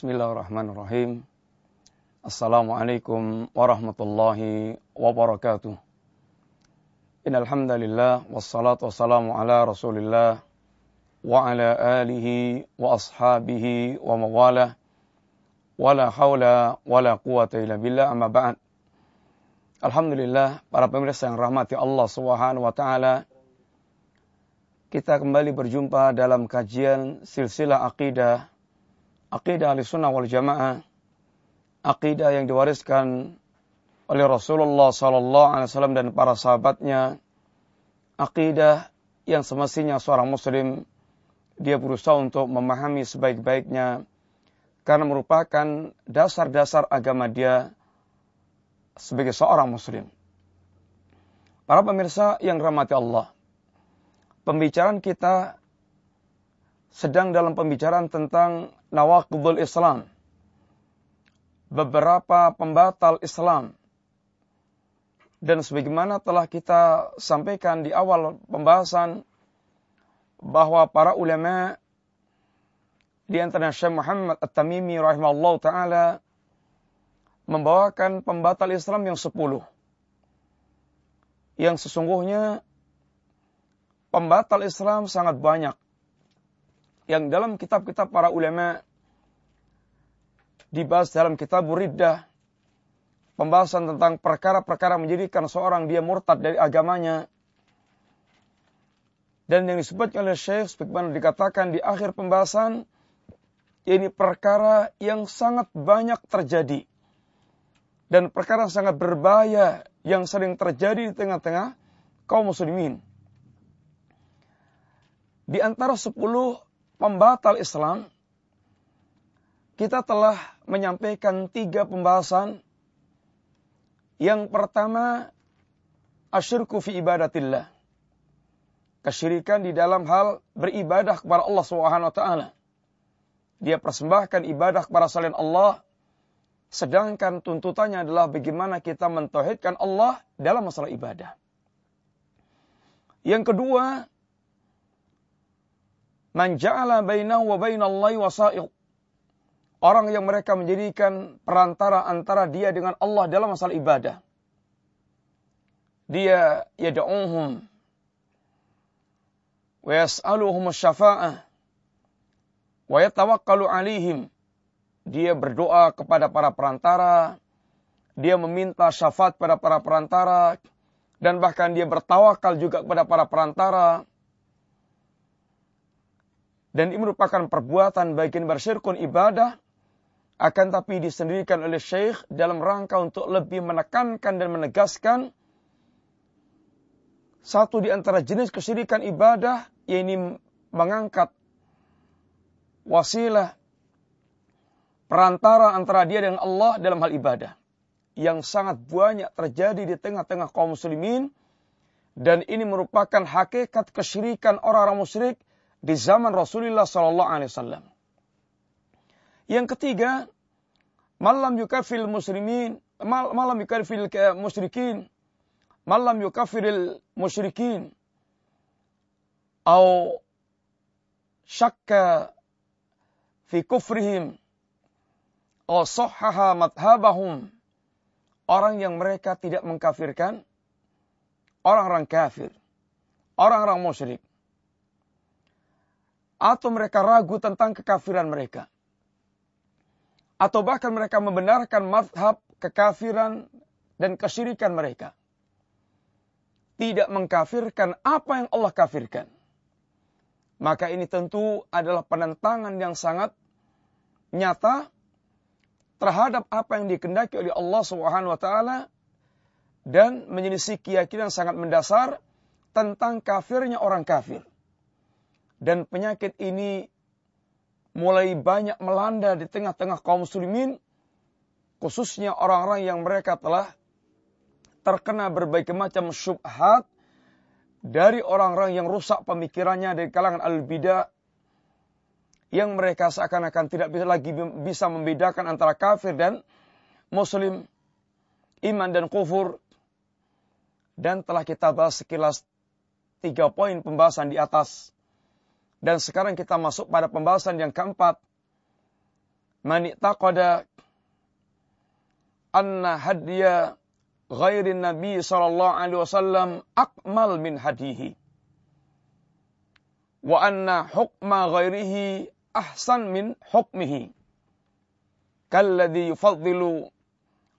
Bismillahirrahmanirrahim. Assalamualaikum warahmatullahi wabarakatuh. Innal hamdalillah wassalatu wassalamu ala Rasulillah wa ala alihi wa ashabihi wa mawalah. Wala haula wala quwata illa billah amma ba'd. Alhamdulillah para pemirsa yang rahmati Allah Subhanahu wa taala. Kita kembali berjumpa dalam kajian silsilah akidah akidah sunnah wal jamaah, akidah yang diwariskan oleh Rasulullah sallallahu alaihi wasallam dan para sahabatnya, akidah yang semestinya seorang muslim dia berusaha untuk memahami sebaik-baiknya karena merupakan dasar-dasar agama dia sebagai seorang muslim. Para pemirsa yang rahmati Allah, pembicaraan kita sedang dalam pembicaraan tentang nawaqidul Islam. Beberapa pembatal Islam. Dan sebagaimana telah kita sampaikan di awal pembahasan bahwa para ulama di antara Syekh Muhammad At-Tamimi rahimahullah taala membawakan pembatal Islam yang sepuluh. Yang sesungguhnya pembatal Islam sangat banyak yang dalam kitab-kitab para ulama dibahas dalam kitab Riddah pembahasan tentang perkara-perkara menjadikan seorang dia murtad dari agamanya dan yang disebutkan oleh Syekh sebagaimana dikatakan di akhir pembahasan ini perkara yang sangat banyak terjadi dan perkara sangat berbahaya yang sering terjadi di tengah-tengah kaum muslimin. Di antara sepuluh pembatal Islam, kita telah menyampaikan tiga pembahasan. Yang pertama, asyirku fi ibadatillah. Kesyirikan di dalam hal beribadah kepada Allah taala. Dia persembahkan ibadah kepada selain Allah sedangkan tuntutannya adalah bagaimana kita mentauhidkan Allah dalam masalah ibadah. Yang kedua, Man ja'ala bainahu wa bainallahi wasa'il. Orang yang mereka menjadikan perantara antara dia dengan Allah dalam masalah ibadah. Dia yad'uhum wa yas'aluhum syafa'ah wa yatawakkalu alaihim. Dia berdoa kepada para perantara, dia meminta syafaat pada para perantara dan bahkan dia bertawakal juga kepada para perantara dan ini merupakan perbuatan bagian bersyirkun ibadah akan tapi disendirikan oleh syekh dalam rangka untuk lebih menekankan dan menegaskan satu di antara jenis kesyirikan ibadah yaitu mengangkat wasilah perantara antara dia dengan Allah dalam hal ibadah yang sangat banyak terjadi di tengah-tengah kaum muslimin. Dan ini merupakan hakikat kesyirikan orang-orang musyrik di zaman Rasulullah Sallallahu Alaihi Wasallam. Yang ketiga, malam yukafil muslimin, mal, malam yukafil musyrikin, malam yukafil musyrikin, atau syakka fi kufrihim, atau sahhaha madhabahum, orang yang mereka tidak mengkafirkan orang-orang kafir, orang-orang musyrik atau mereka ragu tentang kekafiran mereka. Atau bahkan mereka membenarkan madhab kekafiran dan kesyirikan mereka. Tidak mengkafirkan apa yang Allah kafirkan. Maka ini tentu adalah penentangan yang sangat nyata terhadap apa yang dikendaki oleh Allah Subhanahu wa taala dan menyelisih keyakinan sangat mendasar tentang kafirnya orang kafir. Dan penyakit ini mulai banyak melanda di tengah-tengah kaum muslimin, khususnya orang-orang yang mereka telah terkena berbagai macam syubhat dari orang-orang yang rusak pemikirannya dari kalangan al-bidah yang mereka seakan-akan tidak bisa lagi bisa membedakan antara kafir dan muslim, iman dan kufur. Dan telah kita bahas sekilas tiga poin pembahasan di atas. Dan sekarang kita masuk pada pembahasan yang keempat. man i'taqada anna hadiya ghairin nabi sallallahu alaihi wasallam akmal min hadihi. Wa anna hukma ghairihi ahsan min hukmihi. Kalladhi yufaddilu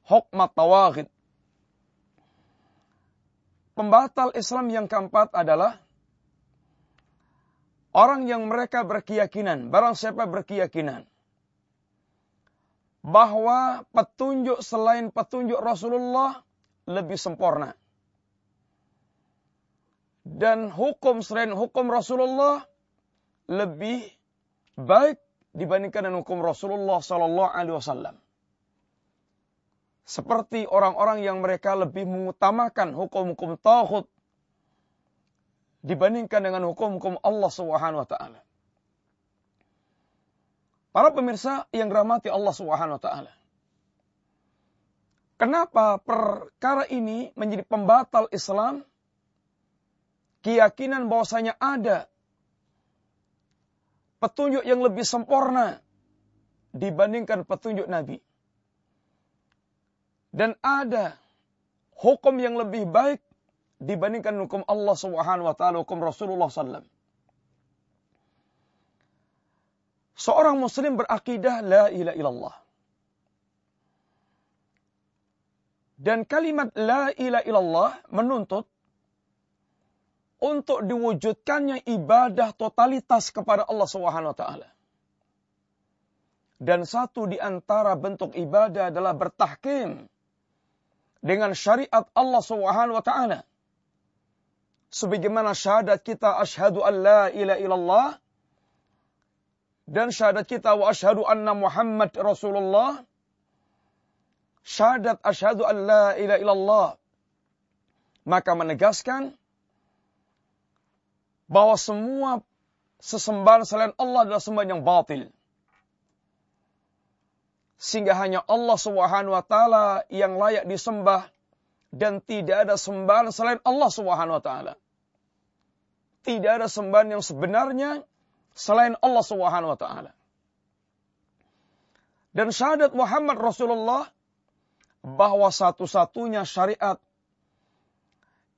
hukma tawaghid Pembatal Islam yang keempat adalah orang yang mereka berkeyakinan, barang siapa berkeyakinan bahwa petunjuk selain petunjuk Rasulullah lebih sempurna. Dan hukum selain hukum Rasulullah lebih baik dibandingkan dengan hukum Rasulullah sallallahu alaihi wasallam. Seperti orang-orang yang mereka lebih mengutamakan hukum-hukum tauhid dibandingkan dengan hukum-hukum Allah Subhanahu wa taala. Para pemirsa yang dirahmati Allah Subhanahu wa taala. Kenapa perkara ini menjadi pembatal Islam? Keyakinan bahwasanya ada petunjuk yang lebih sempurna dibandingkan petunjuk Nabi. Dan ada hukum yang lebih baik dibandingkan hukum Allah Subhanahu wa taala, hukum Rasulullah sallallahu Seorang muslim berakidah la ilaha illallah. Dan kalimat la ilaha illallah menuntut untuk diwujudkannya ibadah totalitas kepada Allah Subhanahu wa taala. Dan satu di antara bentuk ibadah adalah bertahkim dengan syariat Allah Subhanahu wa taala. Sebagaimana syahadat kita asyhadu an la ilaha illallah dan syahadat kita wa asyhadu anna Muhammad Rasulullah syahadat asyhadu an la ilaha illallah maka menegaskan bahwa semua sesembahan selain Allah adalah sembahan yang batil. Sehingga hanya Allah Subhanahu wa taala yang layak disembah dan tidak ada sembahan selain Allah Subhanahu wa taala. Tidak ada sembahan yang sebenarnya selain Allah Subhanahu wa taala. Dan syahadat Muhammad Rasulullah bahwa satu-satunya syariat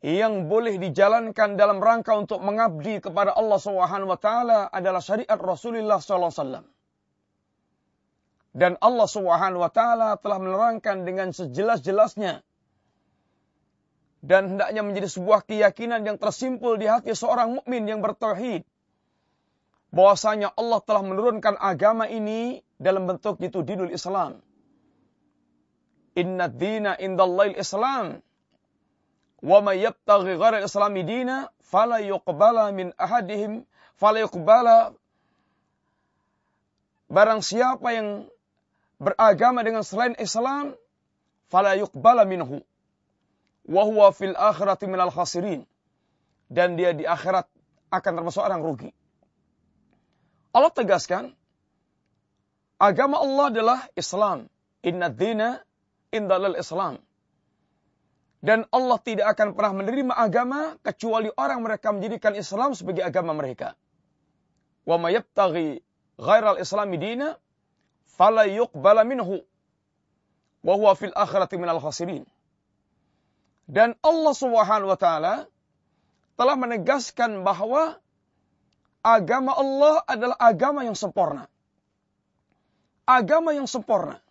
yang boleh dijalankan dalam rangka untuk mengabdi kepada Allah Subhanahu wa taala adalah syariat Rasulullah sallallahu alaihi wasallam. Dan Allah Subhanahu wa taala telah menerangkan dengan sejelas-jelasnya dan hendaknya menjadi sebuah keyakinan yang tersimpul di hati seorang mukmin yang bertauhid. Bahwasanya Allah telah menurunkan agama ini dalam bentuk itu dinul Islam. Inna dina indallail Islam. Wa may yabtaghi ghairal islami dina fala yuqbala min ahadihim fala yuqbala barang siapa yang beragama dengan selain Islam fala yuqbala minhu wa huwa fil akhirati minal khasirin dan dia di akhirat akan termasuk orang rugi. Allah tegaskan agama Allah adalah Islam. Inna dina indalal Islam. Dan Allah tidak akan pernah menerima agama kecuali orang mereka menjadikan Islam sebagai agama mereka. Wa may yabtaghi ghairal islami dina fala yuqbala minhu wa huwa fil akhirati minal khasirin. Dan Allah Subhanahu wa taala telah menegaskan bahwa agama Allah adalah agama yang sempurna. Agama yang sempurna.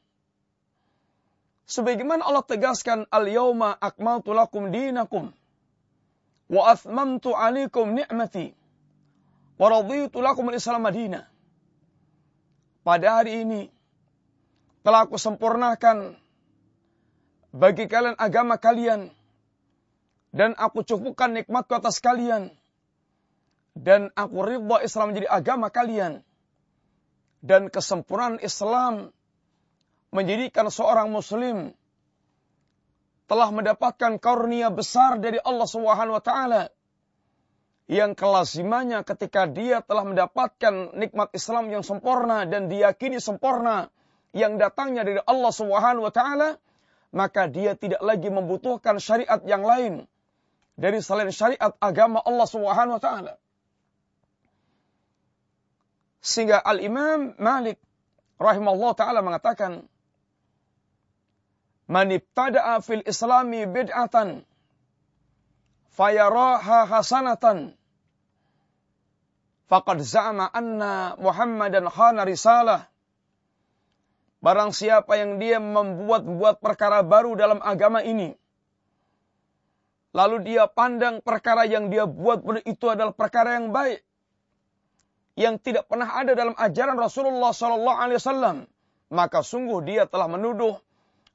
Sebagaimana Allah tegaskan, Al-yawma akmaltu lakum dinakum. Wa athmamtu alaikum ni'mati. Wa raditu lakum al-islam madina. Pada hari ini, telah aku sempurnakan bagi kalian agama kalian. Dan aku cukupkan nikmatku atas kalian. Dan aku ridha Islam menjadi agama kalian. Dan kesempurnaan Islam menjadikan seorang muslim telah mendapatkan karunia besar dari Allah Subhanahu wa taala yang kelazimannya ketika dia telah mendapatkan nikmat Islam yang sempurna dan diyakini sempurna yang datangnya dari Allah Subhanahu wa taala maka dia tidak lagi membutuhkan syariat yang lain dari selain syariat agama Allah Subhanahu wa taala. Sehingga Al-Imam Malik rahimahullah taala mengatakan Man ibtada'a fil islami bid'atan fayaraha hasanatan faqad za'ama anna Muhammadan khana risalah Barang siapa yang dia membuat-buat perkara baru dalam agama ini lalu dia pandang perkara yang dia buat itu adalah perkara yang baik yang tidak pernah ada dalam ajaran Rasulullah sallallahu alaihi wasallam maka sungguh dia telah menuduh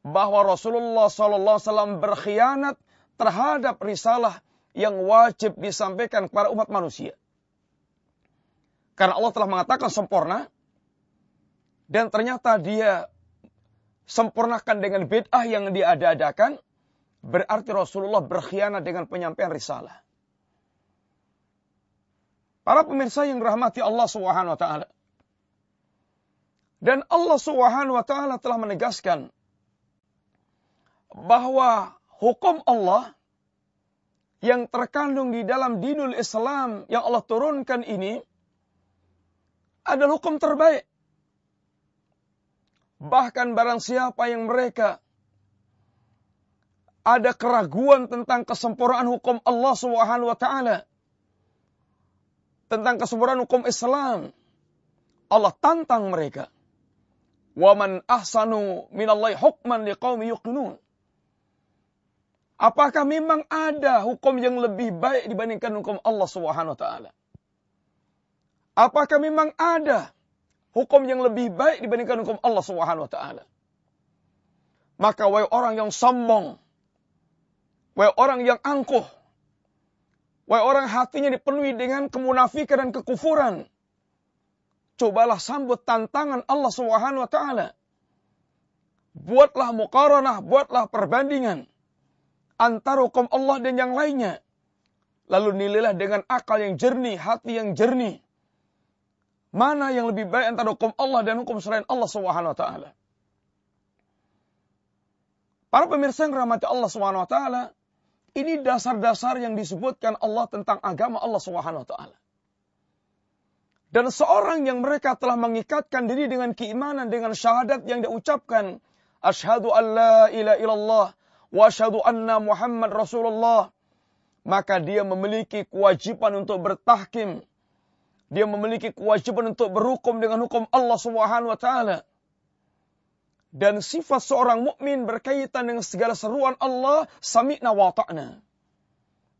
bahwa Rasulullah sallallahu alaihi wasallam berkhianat terhadap risalah yang wajib disampaikan kepada umat manusia. Karena Allah telah mengatakan sempurna dan ternyata dia sempurnakan dengan bid'ah yang diada-adakan berarti Rasulullah berkhianat dengan penyampaian risalah. Para pemirsa yang dirahmati Allah Subhanahu wa taala. Dan Allah Subhanahu wa taala telah menegaskan bahwa hukum Allah yang terkandung di dalam dinul Islam yang Allah turunkan ini adalah hukum terbaik. Bahkan barang siapa yang mereka ada keraguan tentang kesempurnaan hukum Allah Subhanahu wa taala, tentang kesempurnaan hukum Islam. Allah tantang mereka. Wa man ahsanu minallahi hukman liqaumi yuqinun. Apakah memang ada hukum yang lebih baik dibandingkan hukum Allah Subhanahu wa taala? Apakah memang ada hukum yang lebih baik dibandingkan hukum Allah Subhanahu wa taala? Maka wahai orang yang sombong, wahai orang yang angkuh, Wahai orang hatinya dipenuhi dengan kemunafikan dan kekufuran. Cobalah sambut tantangan Allah Subhanahu wa taala. Buatlah muqaranah, buatlah perbandingan antara hukum Allah dan yang lainnya. Lalu nilailah dengan akal yang jernih, hati yang jernih. Mana yang lebih baik antara hukum Allah dan hukum selain Allah Subhanahu wa taala? Para pemirsa yang rahmati Allah Subhanahu wa taala, ini dasar-dasar yang disebutkan Allah tentang agama Allah Subhanahu wa taala. Dan seorang yang mereka telah mengikatkan diri dengan keimanan dengan syahadat yang diucapkan asyhadu an la ilaha illallah wa asyhadu anna Muhammad Rasulullah maka dia memiliki kewajiban untuk bertahkim dia memiliki kewajiban untuk berhukum dengan hukum Allah Subhanahu wa taala dan sifat seorang mukmin berkaitan dengan segala seruan Allah sami'na wa ta'na.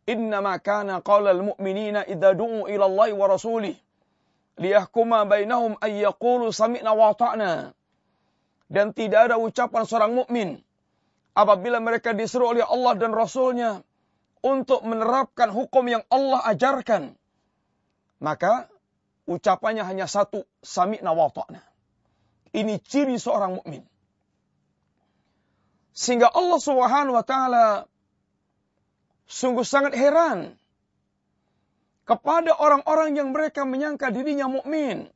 Innama kana qawlal mu'minina idza du'u ila Allah wa rasulih liyahkuma bainahum ay yaqulu sami'na wa ta'na. Dan tidak ada ucapan seorang mukmin apabila mereka disuruh oleh Allah dan Rasulnya untuk menerapkan hukum yang Allah ajarkan. Maka ucapannya hanya satu, sami'na wa ta'na. Ini ciri seorang mukmin. Sehingga Allah Subhanahu wa taala sungguh sangat heran kepada orang-orang yang mereka menyangka dirinya mukmin.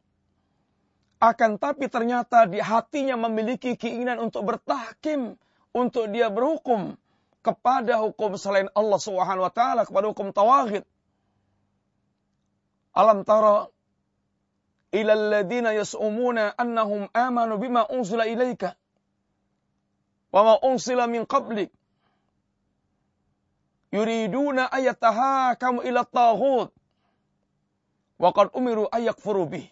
Akan tapi ternyata di hatinya memiliki keinginan untuk bertahkim, untuk dia berhukum kepada hukum selain Allah Subhanahu wa taala, kepada hukum tawagid. Alam tara ila alladziina yas'umuna annahum amanu bima unzila ilaika wa unsila min qablik yuriduna ayatahakamu ila taghut wa qad umiru ayakfuru bih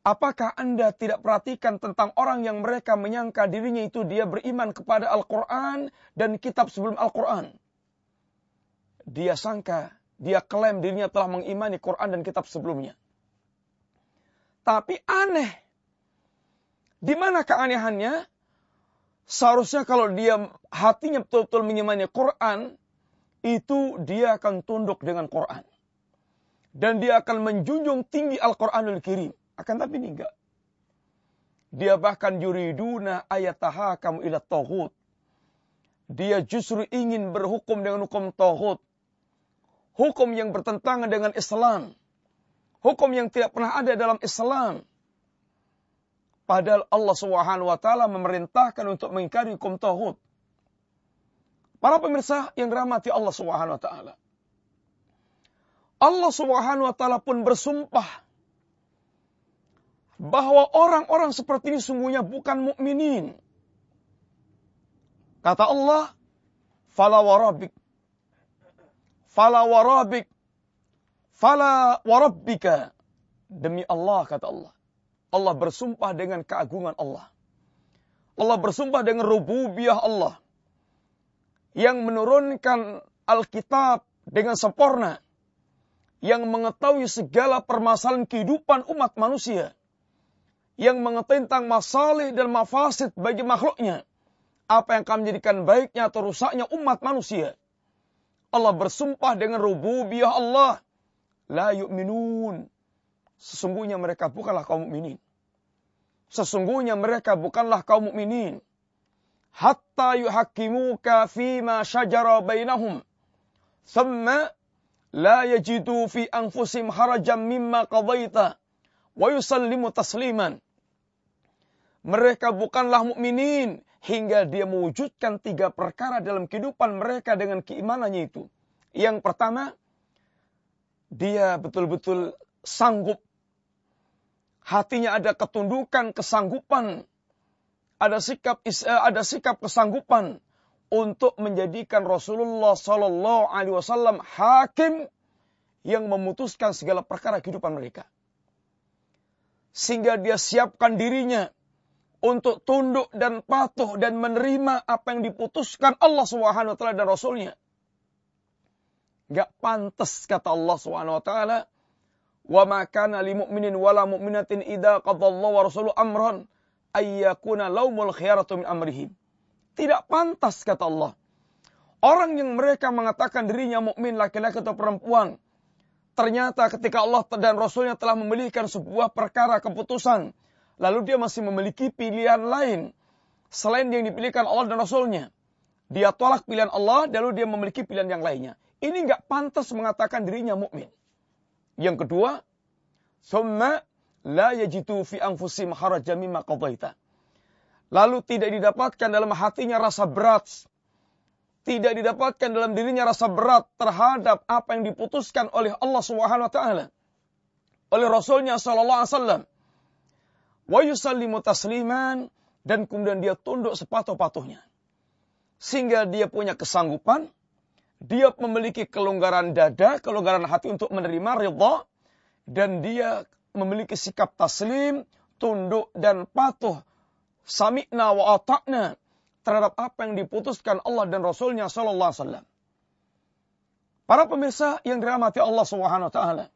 Apakah Anda tidak perhatikan tentang orang yang mereka menyangka dirinya itu dia beriman kepada Al-Quran dan kitab sebelum Al-Quran? Dia sangka, dia klaim dirinya telah mengimani Quran dan kitab sebelumnya. Tapi aneh, di mana keanehannya? Seharusnya kalau dia hatinya betul-betul mengimani Quran, itu dia akan tunduk dengan Quran. Dan dia akan menjunjung tinggi Al-Quranul Kirim. Akan tapi ini enggak. Dia bahkan yuriduna ayataha kamu ila tohut. Dia justru ingin berhukum dengan hukum tohut. Hukum yang bertentangan dengan Islam. Hukum yang tidak pernah ada dalam Islam. Padahal Allah Subhanahu wa taala memerintahkan untuk mengingkari hukum tauhid. Para pemirsa yang dirahmati Allah Subhanahu wa taala. Allah Subhanahu wa taala pun bersumpah bahwa orang-orang seperti ini sungguhnya bukan mukminin. Kata Allah, "Fala warabik Fala Fala warabbika Demi Allah kata Allah. Allah bersumpah dengan keagungan Allah. Allah bersumpah dengan rububiyah Allah. Yang menurunkan Alkitab dengan sempurna. Yang mengetahui segala permasalahan kehidupan umat manusia. Yang mengetahui tentang masalah dan mafasid bagi makhluknya. Apa yang akan menjadikan baiknya atau rusaknya umat manusia. Allah bersumpah dengan rububiyah Allah. La yu'minun Sesungguhnya mereka bukanlah kaum mukminin. Sesungguhnya mereka bukanlah kaum mukminin. Hatta yuhakkimuka fima syajara bainahum. Thumma la yajidu fi anfusim harajan mimma qadaita wa yusallimu tasliman. Mereka bukanlah mukminin hingga dia mewujudkan tiga perkara dalam kehidupan mereka dengan keimanannya itu. Yang pertama, dia betul-betul sanggup hatinya ada ketundukan, kesanggupan, ada sikap eh, ada sikap kesanggupan untuk menjadikan Rasulullah Sallallahu Alaihi Wasallam hakim yang memutuskan segala perkara kehidupan mereka, sehingga dia siapkan dirinya untuk tunduk dan patuh dan menerima apa yang diputuskan Allah Subhanahu Wa Taala dan Rasulnya. Gak pantas kata Allah Subhanahu Wa Taala Wa ma kana li mu'minin wala mu'minatin idza qadallahu wa rasuluhu amran ayyakuna laumul khiyaratu min amrihim. Tidak pantas kata Allah. Orang yang mereka mengatakan dirinya mukmin laki-laki atau perempuan, ternyata ketika Allah dan Rasulnya telah memilihkan sebuah perkara keputusan, lalu dia masih memiliki pilihan lain selain yang dipilihkan Allah dan Rasulnya. Dia tolak pilihan Allah, lalu dia memiliki pilihan yang lainnya. Ini nggak pantas mengatakan dirinya mukmin. Yang kedua, summa la yajitu fi anfusim harajan mimma qadaita. Lalu tidak didapatkan dalam hatinya rasa berat. Tidak didapatkan dalam dirinya rasa berat terhadap apa yang diputuskan oleh Allah Subhanahu wa taala. Oleh Rasulnya sallallahu alaihi wasallam. Wa yusallimu tasliman dan kemudian dia tunduk sepatuh-patuhnya. Sehingga dia punya kesanggupan dia memiliki kelonggaran dada, kelonggaran hati untuk menerima ridha dan dia memiliki sikap taslim, tunduk dan patuh sami'na wa ata'na terhadap apa yang diputuskan Allah dan Rasulnya sallallahu alaihi wasallam. Para pemirsa yang dirahmati Allah Subhanahu wa taala.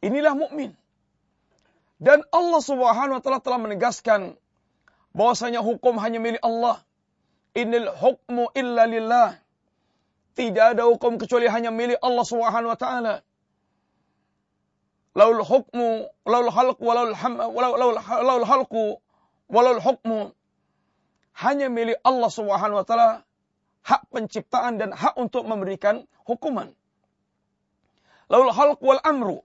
Inilah mukmin. Dan Allah Subhanahu wa taala telah menegaskan bahwasanya hukum hanya milik Allah. Inil hukmu illa lillah. Tidak ada hukum kecuali hanya milik Allah Subhanahu wa taala. Laul hukmu, laul halqu, laul ham, laul laul halqu, laul hukmu hanya milik Allah Subhanahu wa taala hak penciptaan dan hak untuk memberikan hukuman. Laul halqu wal amru.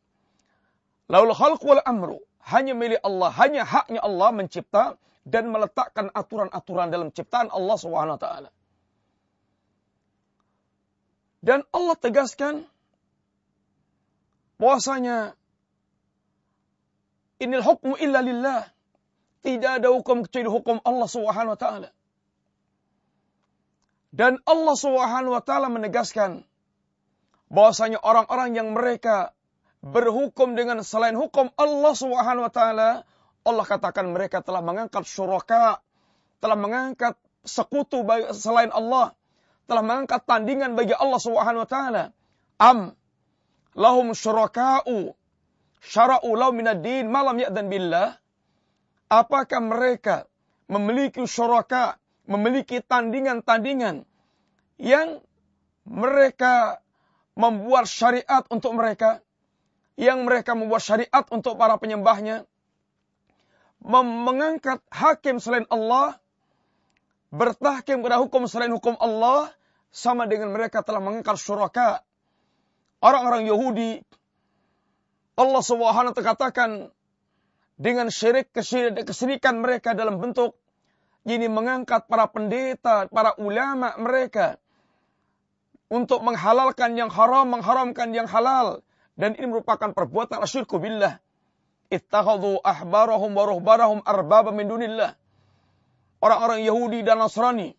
Laul halqu wal amru hanya milik Allah, hanya haknya Allah mencipta dan meletakkan aturan-aturan dalam ciptaan Allah Subhanahu wa taala. Dan Allah tegaskan bahwasanya inil hukmu illa lillah. Tidak ada hukum kecuali hukum Allah Subhanahu wa taala. Dan Allah Subhanahu wa taala menegaskan bahwasanya orang-orang yang mereka berhukum dengan selain hukum Allah Subhanahu wa taala, Allah katakan mereka telah mengangkat syuraka, telah mengangkat sekutu selain Allah telah mengangkat tandingan bagi Allah Subhanahu wa taala. Am lahum syuraka'u syara'u lau minad din malam ya'dan billah. Apakah mereka memiliki syuraka, memiliki tandingan-tandingan yang mereka membuat syariat untuk mereka, yang mereka membuat syariat untuk para penyembahnya, mengangkat hakim selain Allah, bertahkim kepada hukum selain hukum Allah sama dengan mereka telah mengangkat syuraka. Orang-orang Yahudi Allah Subhanahu wa katakan dengan syirik kesirikan mereka dalam bentuk ini mengangkat para pendeta, para ulama mereka untuk menghalalkan yang haram, mengharamkan yang halal dan ini merupakan perbuatan asyirku billah. ittakhadhu ahbarahum wa ruhbarahum arbaba min dunillah. Orang-orang Yahudi dan Nasrani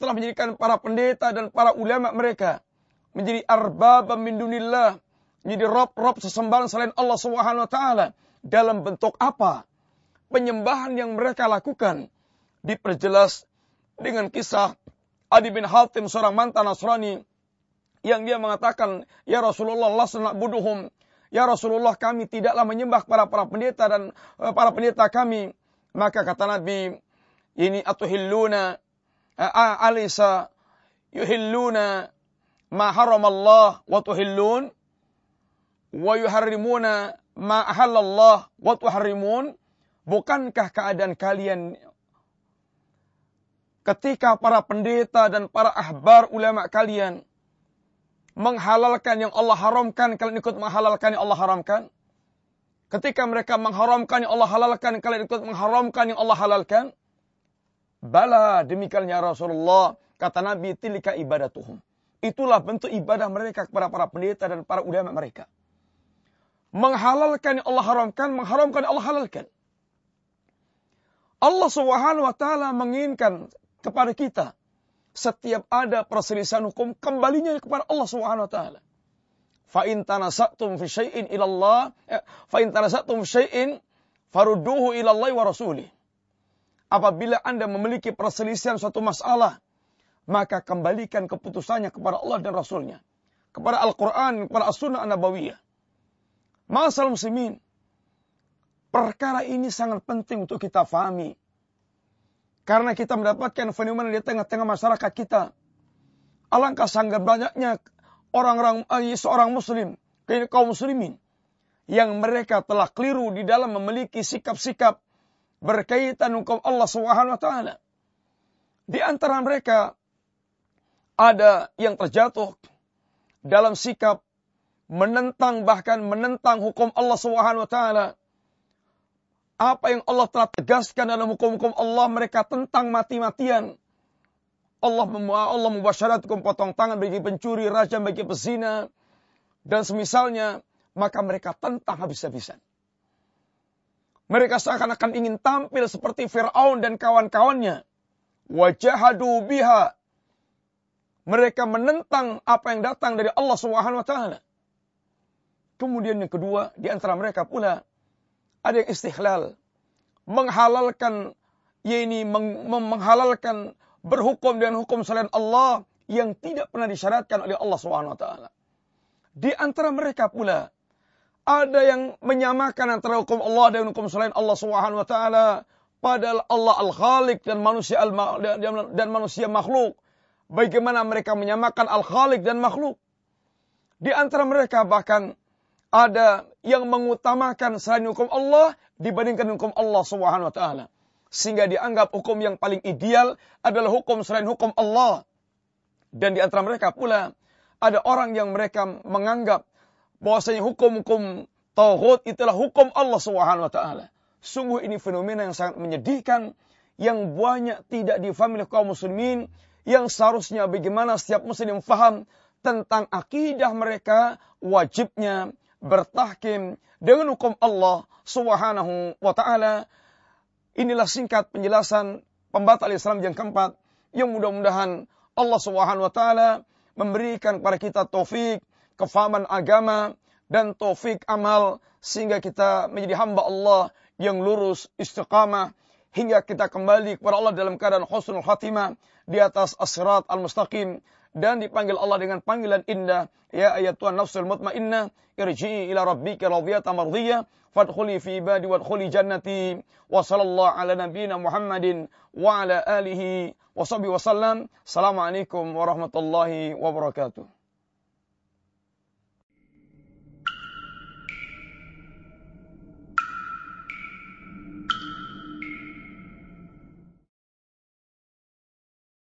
telah menjadikan para pendeta dan para ulama mereka menjadi arbaba min dunillah, menjadi rob-rob sesembahan selain Allah Subhanahu wa taala dalam bentuk apa? Penyembahan yang mereka lakukan diperjelas dengan kisah Adi bin Hatim seorang mantan Nasrani yang dia mengatakan, "Ya Rasulullah, lasna buduhum." Ya Rasulullah, kami tidaklah menyembah para para pendeta dan uh, para pendeta kami. Maka kata Nabi, ini atuhilluna uh, alisa yuhilluna ma haramallah wa tuhillun wa yuharrimuna ma ahallallah wa tuharrimun. Bukankah keadaan kalian ketika para pendeta dan para ahbar ulama kalian menghalalkan yang Allah haramkan, kalian ikut menghalalkan yang Allah haramkan? Ketika mereka mengharamkan yang Allah halalkan, kalian ikut mengharamkan yang Allah halalkan? Bala demikian ya Rasulullah. Kata Nabi, tilika ibadatuhum. Itulah bentuk ibadah mereka kepada para pendeta dan para ulama mereka. Menghalalkan yang Allah haramkan, mengharamkan yang Allah halalkan. Allah subhanahu wa ta'ala menginginkan kepada kita setiap ada perselisihan hukum kembalinya kepada Allah Subhanahu wa taala. Fa in tanasatum fi syai'in ila Allah, eh, fa in tanasatum syai'in farudduhu ila Allah wa rasulih. Apabila Anda memiliki perselisihan suatu masalah, maka kembalikan keputusannya kepada Allah dan Rasulnya. Kepada Al-Quran, kepada As-Sunnah An-Nabawiyah. Masalah muslimin, perkara ini sangat penting untuk kita fahami. Karena kita mendapatkan fenomena di tengah-tengah masyarakat kita. Alangkah sangat banyaknya orang-orang eh, seorang muslim, kaum muslimin yang mereka telah keliru di dalam memiliki sikap-sikap berkaitan hukum Allah Subhanahu wa taala. Di antara mereka ada yang terjatuh dalam sikap menentang bahkan menentang hukum Allah Subhanahu wa taala apa yang Allah telah tegaskan dalam hukum-hukum Allah mereka tentang mati-matian. Allah Allah hukum potong tangan bagi pencuri, raja bagi pezina, dan semisalnya, maka mereka tentang habis-habisan. Mereka seakan-akan ingin tampil seperti Fir'aun dan kawan-kawannya. Wajahadu biha. Mereka menentang apa yang datang dari Allah Subhanahu wa taala. Kemudian yang kedua, di antara mereka pula ada yang istihlal. Menghalalkan, ya meng, menghalalkan berhukum dengan hukum selain Allah yang tidak pernah disyaratkan oleh Allah SWT. Di antara mereka pula, ada yang menyamakan antara hukum Allah dan hukum selain Allah SWT. Padahal Allah Al-Khaliq dan manusia al dan manusia makhluk. Bagaimana mereka menyamakan Al-Khaliq dan makhluk. Di antara mereka bahkan ada yang mengutamakan selain hukum Allah dibandingkan hukum Allah Subhanahu wa taala. Sehingga dianggap hukum yang paling ideal adalah hukum selain hukum Allah. Dan di antara mereka pula ada orang yang mereka menganggap bahwasanya hukum-hukum tauhid itulah hukum Allah Subhanahu wa taala. Sungguh ini fenomena yang sangat menyedihkan yang banyak tidak difahami oleh kaum muslimin yang seharusnya bagaimana setiap muslim faham tentang akidah mereka wajibnya bertahkim dengan hukum Allah Subhanahu wa taala. Inilah singkat penjelasan pembatal Islam yang keempat yang mudah-mudahan Allah Subhanahu wa taala memberikan kepada kita taufik, kefahaman agama dan taufik amal sehingga kita menjadi hamba Allah yang lurus istiqamah hingga kita kembali kepada Allah dalam keadaan husnul khatimah di atas as-sirat al-mustaqim dan dipanggil Allah dengan panggilan indah ya ayat Tuhan nafsul mutmainnah irji'i ila rabbika radiyatan mardiyah fadkhuli fi ibadi wadkhuli jannati wa sallallahu ala nabiyyina Muhammadin wa ala alihi wa sahbihi wasallam assalamualaikum warahmatullahi wabarakatuh